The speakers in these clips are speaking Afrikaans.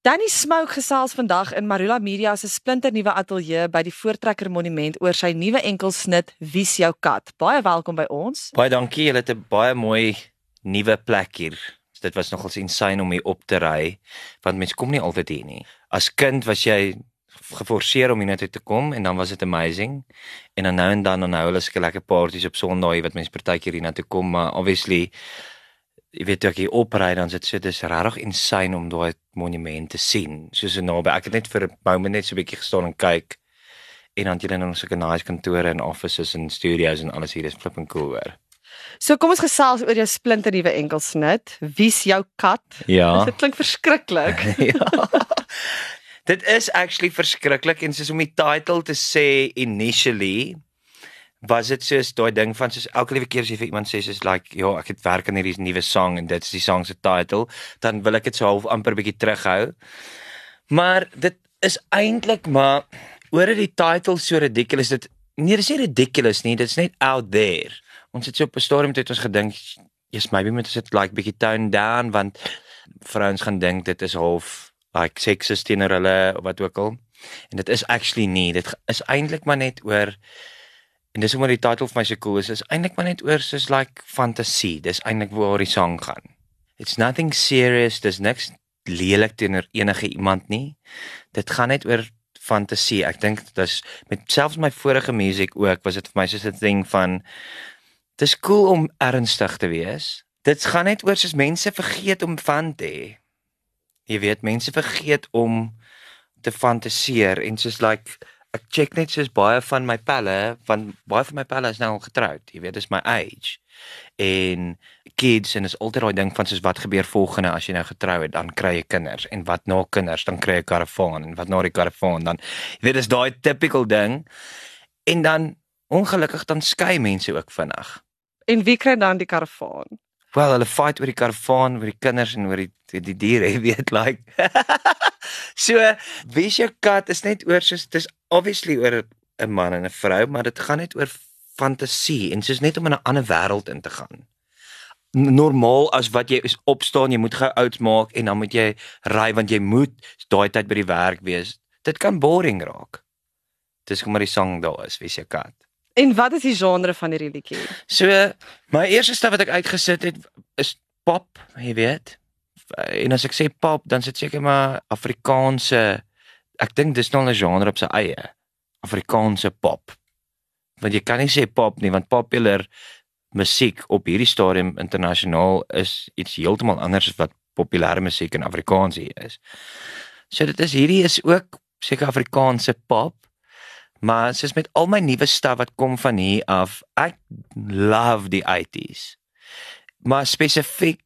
Danny Smoke gesels vandag in Marula Media se splinternuwe ateljee by die Voortrekker Monument oor sy nuwe enkelsnit Wie's jou kat. Baie welkom by ons. Baie dankie. Julle het 'n baie mooi nuwe plek hier. Dit was nogals insane om hier op te ry want mense kom nie altyd hier nie. As kind was jy geforseer om hiernatoe te kom en dan was dit amazing. En dan nou en dan dan hou hulle seker lekker partytjies op Sondae wat mense partykeer hiernatoe kom, maar obviously jy weet ek hier opry dan sit so dis regtig insane om daai monument te sien. Soos 'n naby. Ek het net vir 'n moment net so 'n bietjie gestaan en kyk en dan jy dan ons sulke nice kantore en offices en studios en alles hier is flipping cool hoor. So kom ons gesels oor jou splinternuwe enkelsnit. Wie's jou kat? Ja. Dit klink verskriklik. ja. Dit is actually verskriklik en soos om die title te sê initially was dit soos daai ding van soos elke liewe keer as jy vir iemand sê soos like ja, ek het werk aan hierdie nuwe song en dit is die song se title, dan wil ek dit so half amper bietjie terughou. Maar dit is eintlik maar oor dit die title so ridiculous dit nee, dit is nie ridiculous nie, dit is net out there. Ons het so op 'n stadium het ons gedink, yes, maybe moet ons dit like bietjie tone down want vrouens gaan dink dit is half like sexist teenoor hulle of wat ook al. En dit is actually nie, dit is eintlik maar net oor En dis omdat die titel vir my so cool is, is eintlik maar net oor soos like fantasie. Dis eintlik waar die sang gaan. It's nothing serious. Dis niks lelik teenoor enige iemand nie. Dit gaan net oor fantasie. Ek dink dis met selfs my vorige musiek ook was dit vir my soos 'n ding van dis cool om ernstig te wees. Dit gaan net oor soos mense vergeet om van te hê. Jy weet, mense vergeet om te fantasieer en soos like ek check net soos baie van my pelle van baie van my pelle is nou al getroud jy weet dis my age. En kids en is altyd daai ding van soos wat gebeur volgende as jy nou getrou het dan kry jy kinders en wat na kinders dan kry jy karavaan en wat na die karavaan dan jy weet dis daai typical ding. En dan ongelukkig dan skei mense ook vinnig. En wie kry dan die karavaan? Wel, hulle fight oor die karavaan, oor die kinders en oor die die, die diere, jy weet, like. so, wie's jou kat is net oor soos dis obviously oor 'n man en 'n vrou, maar dit gaan net oor fantasie en soos net om in 'n ander wêreld in te gaan. Normaal as wat jy is opstaan, jy moet gou ouds maak en dan moet jy ry want jy moet daai tyd by die werk wees. Dit kan boring raak. Dis kom maar die sang daar is, wie's jou kat? En wat is die genre van hierdie liedjie? So, my eerste stap wat ek uitgesit het is pop, jy weet. En as ek sê pop, dan sit seker maar Afrikaanse ek dink dis nou 'n genre op sy eie. Afrikaanse pop. Want jy kan nie sê pop nie, want popular musiek op hierdie stadium internasionaal is iets heeltemal anders as wat populêre musiek in Afrikaans hier is. So dit is hierdie is ook seker Afrikaanse pop. Maar soos met al my nuwe staf wat kom van hier af, ek love die 80s. Maar spesifiek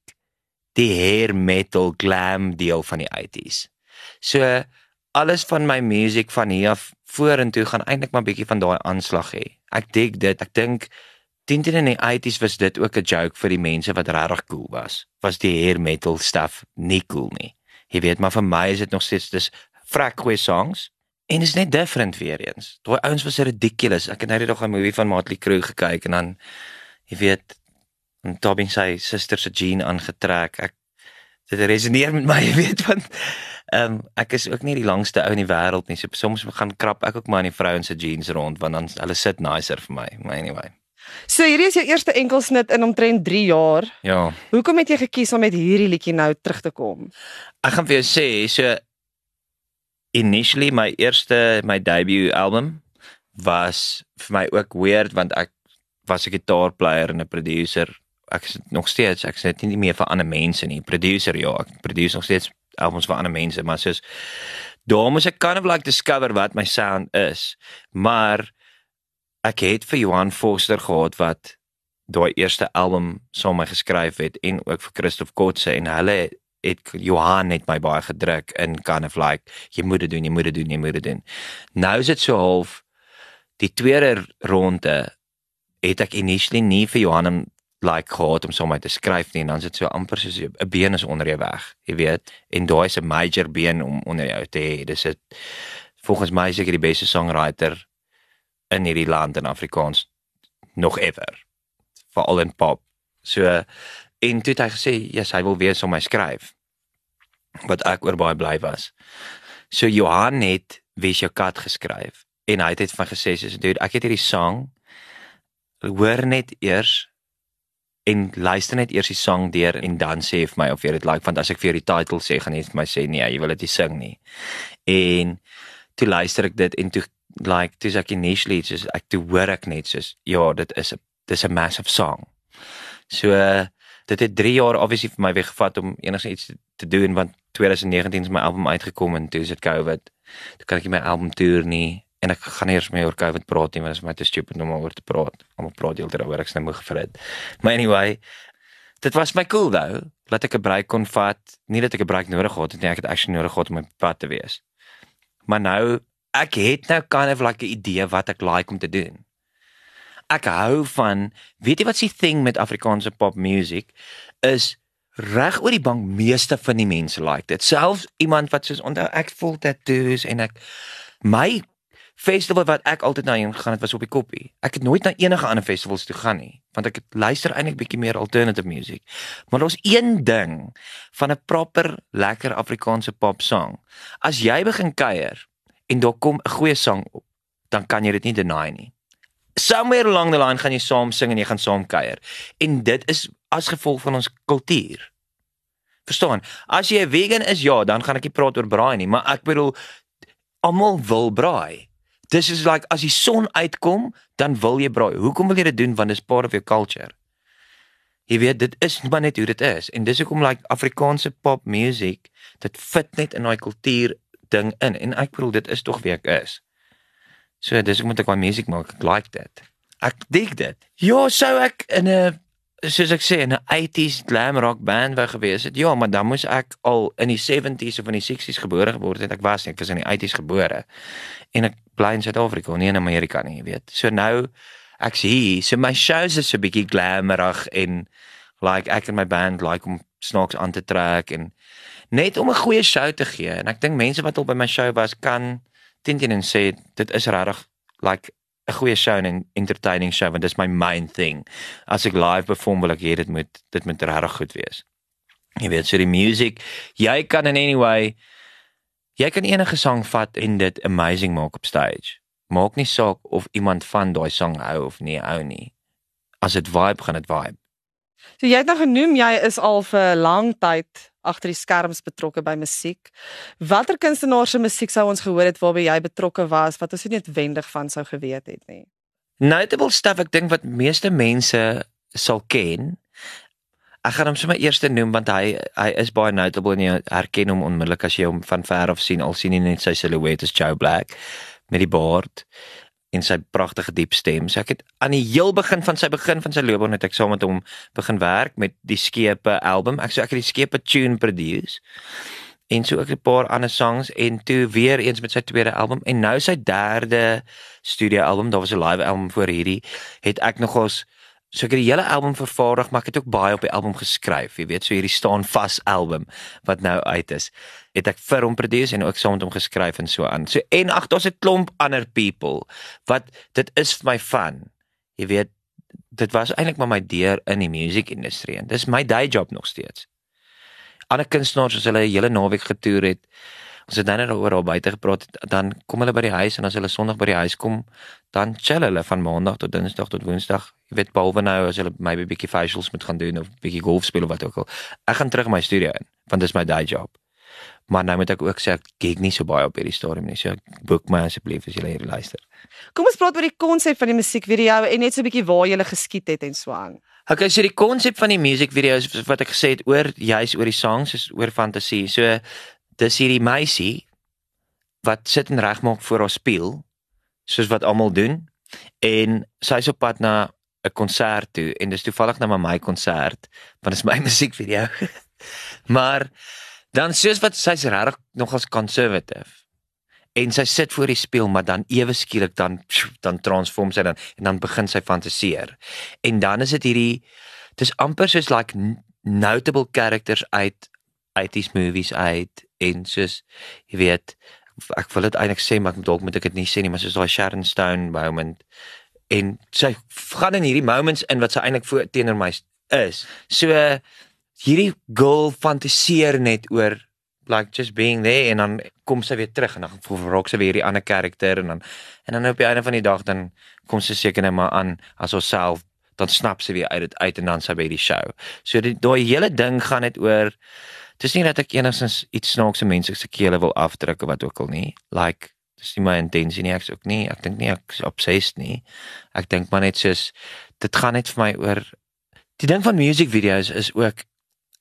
die hair metal glam deel van die 80s. So alles van my musiek van hier af vorentoe gaan eintlik maar bietjie van daai aanslag hê. Ek dig dit. Ek dink teen in die 80s was dit ook 'n joke vir die mense wat regtig cool was. Was die hair metal stuff nie cool nie. Jy weet maar vir my is dit nog steeds dis vrek goeie songs. En is net different weer eens. Daai ouens was ridiculous. Ek het nou net nog 'n movie van Motley Crue gekyk en dan jy weet, en Tobin sy suster se jean aangetrek. Ek dit resoneer met my, jy weet, want ehm um, ek is ook nie die langste ou in die wêreld nie. So soms gaan krap ek ook maar in die vrouens se jeans rond want dan hulle sit nicer vir my. Maar anyway. So hierdie is jou eerste enkelsnit in omtrent 3 jaar. Ja. Hoekom het jy gekies om met hierdie liedjie nou terug te kom? Ek gaan vir jou sê, so initially my eerste my debut album was vir my ook weird want ek was 'n gitaarplayer en 'n producer. Ek is nog steeds, ek sê dit nie meer vir ander mense nie. Producer ja, ek produce nog steeds albums vir ander mense, maar soos daar moet ek kind of like discover wat my sound is. Maar ek het vir Johan Foster gehad wat daai eerste album saam met my geskryf het en ook vir Christof Kotse en hulle het Johan net my baie gedruk in kind of like jy moet dit doen, jy moet dit doen, jy moet dit doen. Nou is dit so half die tweede ronde het ek initially nie vir Johan like gehad om sommer te skryf nie en dan is dit so amper soos 'n been is onder jou weg, jy weet. En daai is 'n major been om onder jou te hê. Dis dit volgens my seker die beste songwriter in hierdie land in Afrikaans nog ever. Veral in pop. So en toe het hy gesê, "Ja, yes, hy wil weer so my skryf." wat ek oor baie bly was. So Johan het Wie jou kat geskryf en hy het dit van gesê soos dude ek het hierdie sang hoor net eers en luister net eers die sang deur en dan sê vir my of jy dit like want as ek vir jou die title sê gaan jy vir my sê nee jy wil dit nie sing nie. En toe luister ek dit en toe like dis ek initially soos ek toe hoor ek net soos ja dit is 'n dis 'n massive song. So uh, dit het 3 jaar obviously vir my weggevat om enigiets te, te doen want 2019 is my album uitgekom en toe is dit COVID. Toe kan ek nie my album toer nie en ek gaan eers mee oor COVID praat nie want dit is my te stupid om oor te praat. Almal praat heeltyd daaroor ek sny moeg vir dit. Maar anyway, dit was my cool though. Laat ek 'n break kon vat. Nie dat ek 'n break nodig gehad het nie, ek het actually nodig gehad om op pad te wees. Maar nou ek het nou kind of like 'n idee wat ek like om te doen ek hou van weet jy wat se thing met Afrikaanse pop music is reg oor die bank meeste van die mense like dit selfs iemand wat soos onthou ek voel tattoos en ek my festival wat ek altyd na heen gegaan het was op die koppie ek het nooit na enige ander festivals toe gaan nie want ek luister eintlik bietjie meer alternative music maar daar's een ding van 'n proper lekker Afrikaanse pop song as jy begin kuier en daar kom 'n goeie sang op dan kan jy dit nie deny nie somewhere along the line gaan jy saam sing en jy gaan saam kuier. En dit is as gevolg van ons kultuur. Verstaan? As jy 'n vegan is, ja, dan gaan ek nie praat oor braai nie, maar ek bedoel almal wil braai. Dis is like as die son uitkom, dan wil jy braai. Hoekom wil jy dit doen want dit is part of your culture? Jy weet, dit is maar net hoe dit is. En dis hoekom like Afrikaanse pop music, dit fit net in daai kultuur ding in. En ek bedoel dit is tog wie ek is. So dis ek moet ek my musiek maak. Ek like dit. Ek dig dit. Ja, sou ek in 'n soos ek sê in 'n 80s glam rock band wou gewees het. Ja, maar dan moes ek al in die 70s of in die 60s gebore geword het. Ek was nie, ek was in die 80s gebore. En ek bly in Suid-Afrika, nie in Amerika nie, jy weet. So nou ek sê, so my shows is so bietjie glamerig en like ek en my band like om snaaks aan te trek en net om 'n goeie show te gee. En ek dink mense wat al by my show was kan teen teen en sê dit is regtig like 'n goeie show en entertaining show want dis my main thing. As ek live perform wil ek hê dit moet dit moet regtig goed wees. Jy weet, so die music, jy kan in any way jy kan enige sang vat en dit amazing maak op stage. Maak nie saak of iemand van daai sang hou of nie hou nie. As dit vibe gaan dit vibe. So jy het nou genoem jy is al vir lang tyd agter die skerms betrokke by musiek. Watter kunstenaars se musiek sou ons gehoor het waarby jy betrokke was wat ons nie noodwendig van sou geweet het nie? Notable stuff ek dink wat meeste mense sal ken. Ek gaan hom sommer eers noem want hy hy is baie notable en jy herken hom onmiddellik as jy hom van ver af sien al sien jy net sy silhouet is Joe Black met die baard en sy pragtige diep stem. So ek het aan die heel begin van sy begin van sy loopbaan het ek saam met hom begin werk met die Skepe album. Ek so ek het die Skepe tune produce. En so ek 'n paar ander songs en toe weer eens met sy tweede album en nou sy derde studio album. Daar was 'n live album voor hierdie het ek nogals So ek het die hele album vervaardig, maar ek het ook baie op die album geskryf. Jy weet, so hierdie staan vas album wat nou uit is, het ek vir hom produce en ook saam met hom geskryf en so aan. So en ag, daar's 'n klomp ander people wat dit is vir my fun. Jy weet, dit was eintlik maar my deur in die music industry en dis my day job nog steeds. Ander kunstenaars as hulle hele naweek getoer het, Ons het nou net oor al buite gepraat, dan kom hulle by die huis en as hulle Sondag by die huis kom, dan chill hulle van Maandag tot Dinsdag tot Woensdag. Jy weet behalwe nou as hulle maybe bietjie facials moet gaan doen of bietjie golf speel of wat ook al. Ek gaan terug my studio in, want dis my day job. Maar nou moet ek ook sê ek kyk nie so baie op hierdie stadium nie. So boek my asseblief as jy hier luister. Kom ons praat oor die konsep van die musiekvideo en net so 'n bietjie waar jy geskiet het en so aan. Okay, so die konsep van die musiekvideo's wat ek gesê het oor juis oor die songs is oor fantasie. So dis hierdie meisie wat sit en regmaak voor haar spieël soos wat almal doen en sy's op pad na 'n konsert toe en dis toevallig nou maar my konsert want dit is my musiekvideo. Maar dan soos wat sy's regtig nogals conservative en sy sit voor die spieël maar dan ewe skielik dan dan transform sy dan en dan begin sy fantasieer en dan is dit hierdie dis amper soos like notable characters uit 80s movies uit en soos jy weet ek wil dit eintlik sê maar dalk moet ek dit nie sê nie maar soos daai Sharon Stone moment. En sy gaan in hierdie moments in wat sy eintlik voor teenoor my is. So hierdie girl fantasieer net oor like just being there en dan kom sy weer terug en dan verrok sy weer die ander karakter en dan en dan op die einde van die dag dan kom sy seker net maar aan as haarself dan snap sy weer uit dit uit en dan sy by die show. So die daai hele ding gaan net oor dis nie dat ek enigstens iets snaakse mense se kele wil afdruk of wat ook al nie. Like dis nie my intensie nie ek's ook nie. Ek dink nie ek's obsessed nie. Ek dink maar net soos dit gaan net vir my oor die ding van music videos is ook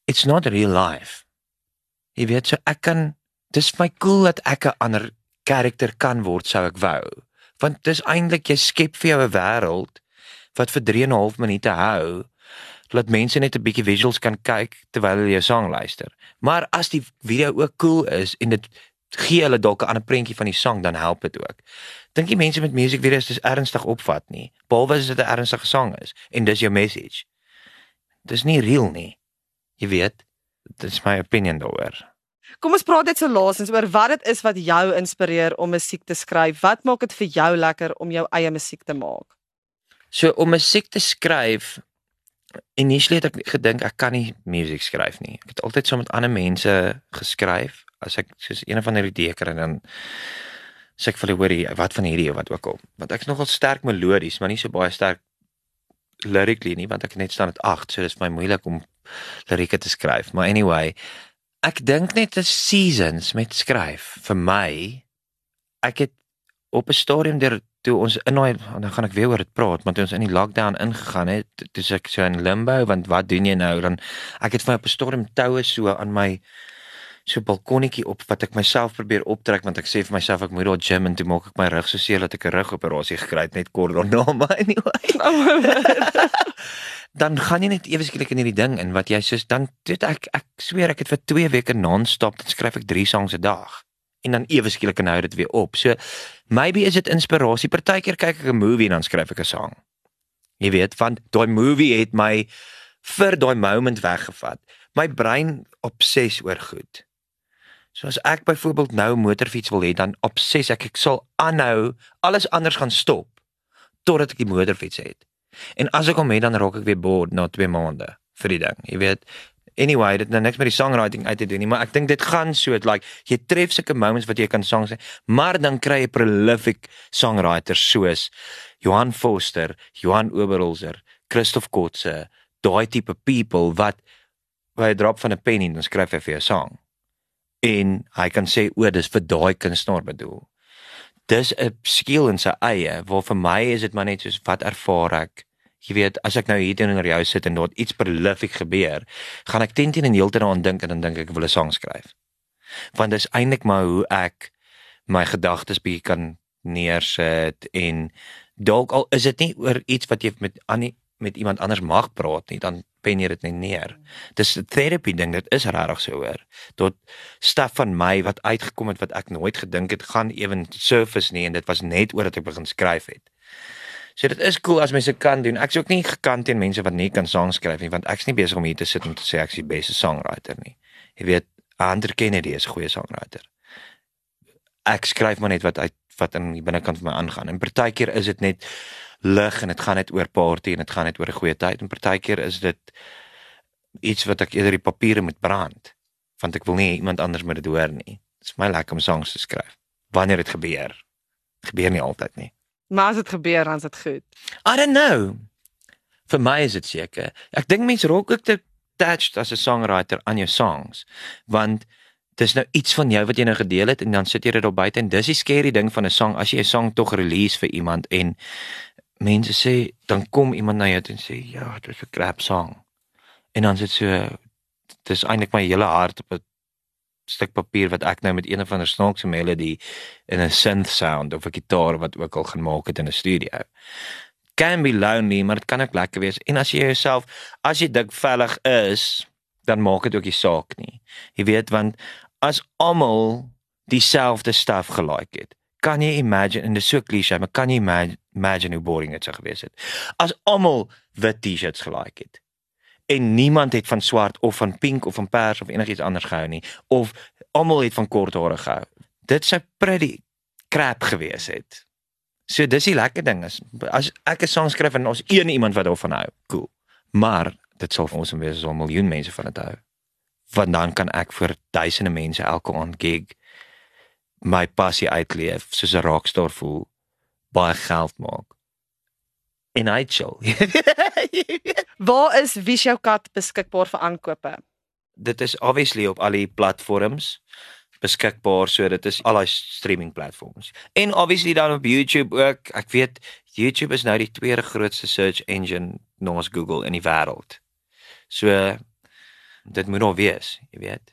it's not real life. Jy weet so ek kan dis my cool dat ek 'n ander karakter kan word sou ek wou. Want dis eintlik jy skep vir jou 'n wêreld wat vir 3 en 'n half minute hou dat mense net 'n bietjie visuals kan kyk terwyl hulle jou sang luister. Maar as die video ook cool is en dit gee hulle dalk 'n ander prentjie van die sang dan help dit ook. Dink jy mense met musiekvideo's dis ernstig opvat nie? Behalwe as dit 'n ernstige sang is en dis jou message. Dis nie real nie. Jy weet, dit is my opinion daaroor. Kom ons praat net so laasens oor wat dit is wat jou inspireer om musiek te skryf. Wat maak dit vir jou lekker om jou eie musiek te maak? So om musiek te skryf initially het ek gedink ek kan nie musiek skryf nie. Ek het altyd so met ander mense geskryf as ek soos een van hierdie deker en dan sê ek vir hulle hoorie wat van hierdie wat ook al. Want ek is nogal sterk melodies, maar nie so baie sterk lyrically nie want ek net staan met 8, so dis my moeilik om lirieke te skryf. Maar anyway, ek dink net dis seasons met skryf vir my. Ek het op 'n stadium deur toe ons in daai dan gaan ek weer oor dit praat, maar toe ons in die lockdown ingegaan het, toe ek so in limbo want wat doen jy nou? Dan ek het vir 'n stadium toue so aan my so balkonnetjie op wat ek myself probeer optrek want ek sê vir myself ek moet daar gym en toe maak ek my rug so seer dat ek 'n rugoperasie gekry het net kort daarna maar anyway. dan gaan jy net ewe skielik in hierdie ding in wat jy soos dan dit ek ek sweer ek het vir 2 weke non-stop dan skryf ek 3 songs 'n dag en dan ewe skielik kan hou dit weer op. So maybe is dit inspirasie. Partykeer kyk ek 'n movie en dan skryf ek 'n sang. Jy weet, want daai movie het my vir daai moment weggevat. My brein obses oor goed. So as ek byvoorbeeld nou 'n motorfiets wil hê, dan obses ek ek sal aanhou, alles anders gaan stop totdat ek die motorfiets het. En as ek hom het, dan raak ek weer bored na 2 maande vir die ding. Jy weet, anyway, dit nou niks met die songwriting uit te doen nie, maar ek dink dit gaan so, like jy tref sulke moments wat jy kan songs sê, maar dan kry jy prolific songwriters soos Johan Foster, Johan Oberholzer, Christof Kotse, daai tipe people wat by 'n drop van 'n pen en dan skryf hy vir jou song. En hy kan sê o, dis vir daai kunstenaar bedoel. Dis 'n skill in sy eie, waar vir my is dit maar net soos wat ervaar ek jy weet as ek nou hier teenoor jou sit en daar iets prolifiek gebeur, gaan ek teen teen en heeltyd daaraan dink en dan dink ek ek wil 'n sang skryf. Want dis eintlik maar hoe ek my gedagtes bietjie kan neersit en dalk al is dit nie oor iets wat jy met Annie met iemand anders mag praat nie, dan pen jy dit net neer. Dis 'n therapy ding, dit is regtig so hoor. Tot staf van my wat uitgekom het wat ek nooit gedink het gaan ewen surface nie en dit was net oor dat ek begin skryf het. So dit is cool as mense kan doen. Ek's ook nie gekant teen mense wat nie kan songs skryf nie, want ek's nie besig om hier te sit en te sê ek's die beste songwriter nie. Jy weet, Andre Kennedy is 'n goeie songwriter. Ek skryf maar net wat uit wat in die binnekant van my aangaan. En partykeer is dit net lig en dit gaan net oor party en dit gaan net oor 'n goeie tyd en partykeer is dit iets wat ek eerder die papiere moet brand want ek wil nie iemand anders moet dit hoor nie. Dit is my lekker om songs te skryf wanneer dit gebeur. Gebeur nie altyd nie. Maar as dit gebeur, dan is dit goed. I don't know. Vir my is dit seker. Ek dink mense raak ook te attached as 'n songwriter aan jou songs, want dis nou iets van jou wat jy nou gedeel het en dan sit jy dit op buite en dis die scary ding van 'n song as jy 'n song tog release vir iemand en mense sê dan kom iemand na jou en sê ja, dit is 'n crap song. En dan sit so dis eintlik my hele hart op 'n stuk papier wat ek nou met een of ander snaakse melody in 'n synth sound of 'n gitaar wat ook al gaan maak het in 'n studio. Can be lonely, maar dit kan ook lekker wees. En as jy jouself as jy dik vellig is, dan maak dit ook nie saak nie. Jy weet want as almal dieselfde stuff gelike het, kan jy imagine en dit is so klise, maar kan jy imagine, hoe boring dit sou gewees het. As almal wit T-shirts gelike het en niemand het van swart of van pink of van pers of enigiets anders gehou nie of almal het van kort hare gehou. Dit sou pretty crap gewees het. So dis die lekker ding is as ek 'n sang skryf en ons een iemand wat daarvan hou, cool. Maar dit sal vir ons wees as 'n miljoen mense van dit hou. want dan kan ek vir duisende mense elke aand gig my passie uitleef soos 'n rockstar voel baie geld maak en hy chill. Waar is jou kat beskikbaar vir aankope? dit is obviously op al die platforms beskikbaar so dit is al daai streaming platforms. En obviously dan op YouTube ook. Ek weet YouTube is nou die tweede grootste search engine na Google in die wêreld. So dit moet nog wees jy weet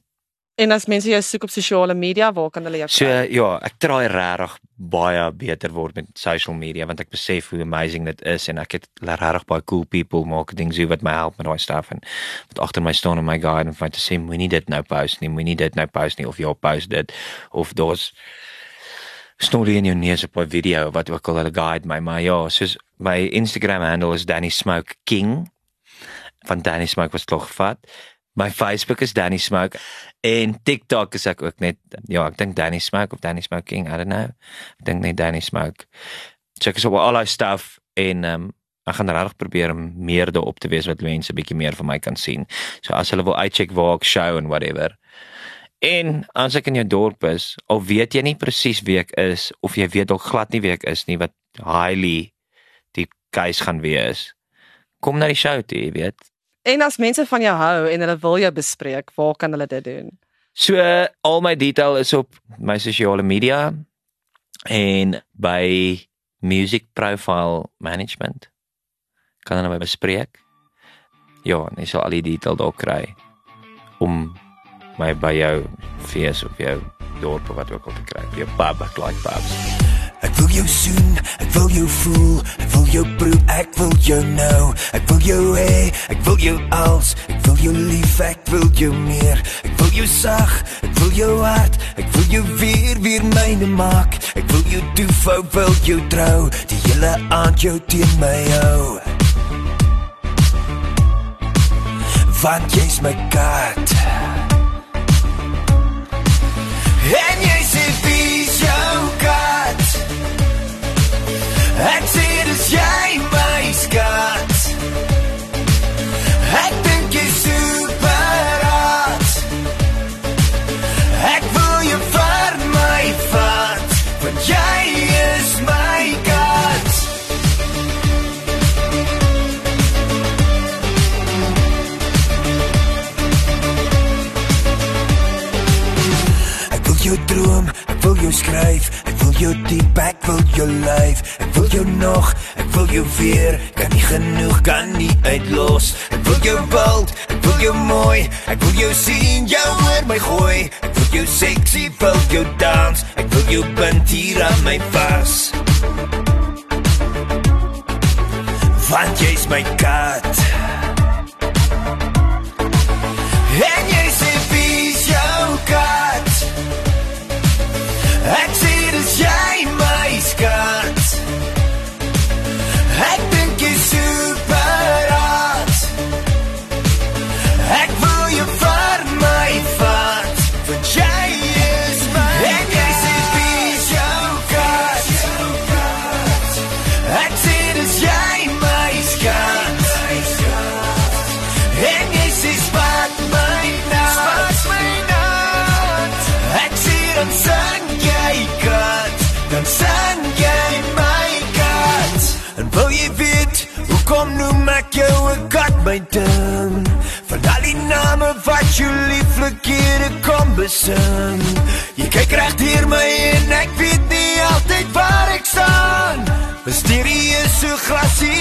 En as mense jou soek op sosiale media, waar kan hulle jou So kry? ja, ek try regtig baie beter word met social media want ek besef hoe amazing dit is en ek het regtig baie cool people marketing so wat my help met daai stuff en wat agter my staan en my guide en vir my te sê moenie dit nou post nie, moenie dit nou post nie of jy post dit of daar's storie in jou neus op 'n video wat ook al hulle guide my maar ja, soos my Instagram handle is Danny Smoke King van Danny Smoke was tog vat. My Facebook is Danny Smoke en TikTok is ek ook net ja, ek dink Danny Smoke of Danny Smoke King, I don't know. Ek dink net Danny Smoke. Check us op al daai stuff en ehm um, ek gaan regtig probeer om meer daarop te wees wat mense bietjie meer van my kan sien. So as hulle wil uitcheck waar ek show en whatever. En as ek in jou dorp is, al weet jy nie presies wie ek is of jy weet dalk glad nie wie ek is nie wat highly die case gaan wees. Kom na die show toe, jy weet. En as mense van jou hou en hulle wil jou bespreek, waar kan hulle dit doen? So al my detail is op my sosiale media en by Music Profile Management. Kan hulle my bespreek? Ja, en jy sal al die detail daar kry om my by jou fees of jou dorp of wat ook al te kry. By Jou pub, like pubs. Ek wil jou soen, ek wil jou voel, ek wil jou proe, ek wil jou nou. Ek wil jou hê, ek wil jou als, ek wil jou lief, ek wil jou meer. Ek wil jou sag, ek wil jou hart, ek wil jou weer weer myne maak. Ek wil jou toefou, wil jou trou, die hele aand jou teen my hou. Want jy's my kat. En jy Ek sê dis jy my skat. Ek dink jy super hot. Ek wil jou vir my vat, want jy is my kat. Ek wil jou droom, ek wil jou skryf, ek wil jou diep, ek wil jou lyf, jou nog, ek wil jou weer, kan nie genoeg, kan nie uitlos. Ek wil jou wild, ek wil jou mooi, ek wil jou sien, jou oor my gooi. Ek wil jou sexy, wil jou dans, ek wil jou bind hier aan my vas. Want jy's my kat. Ek jou 'n kat my ding? Van al die name wat jy lieflik hier kom besing. Jy kyk reg deur my en ek weet nie altyd waar ek staan. Mysterieus so grasie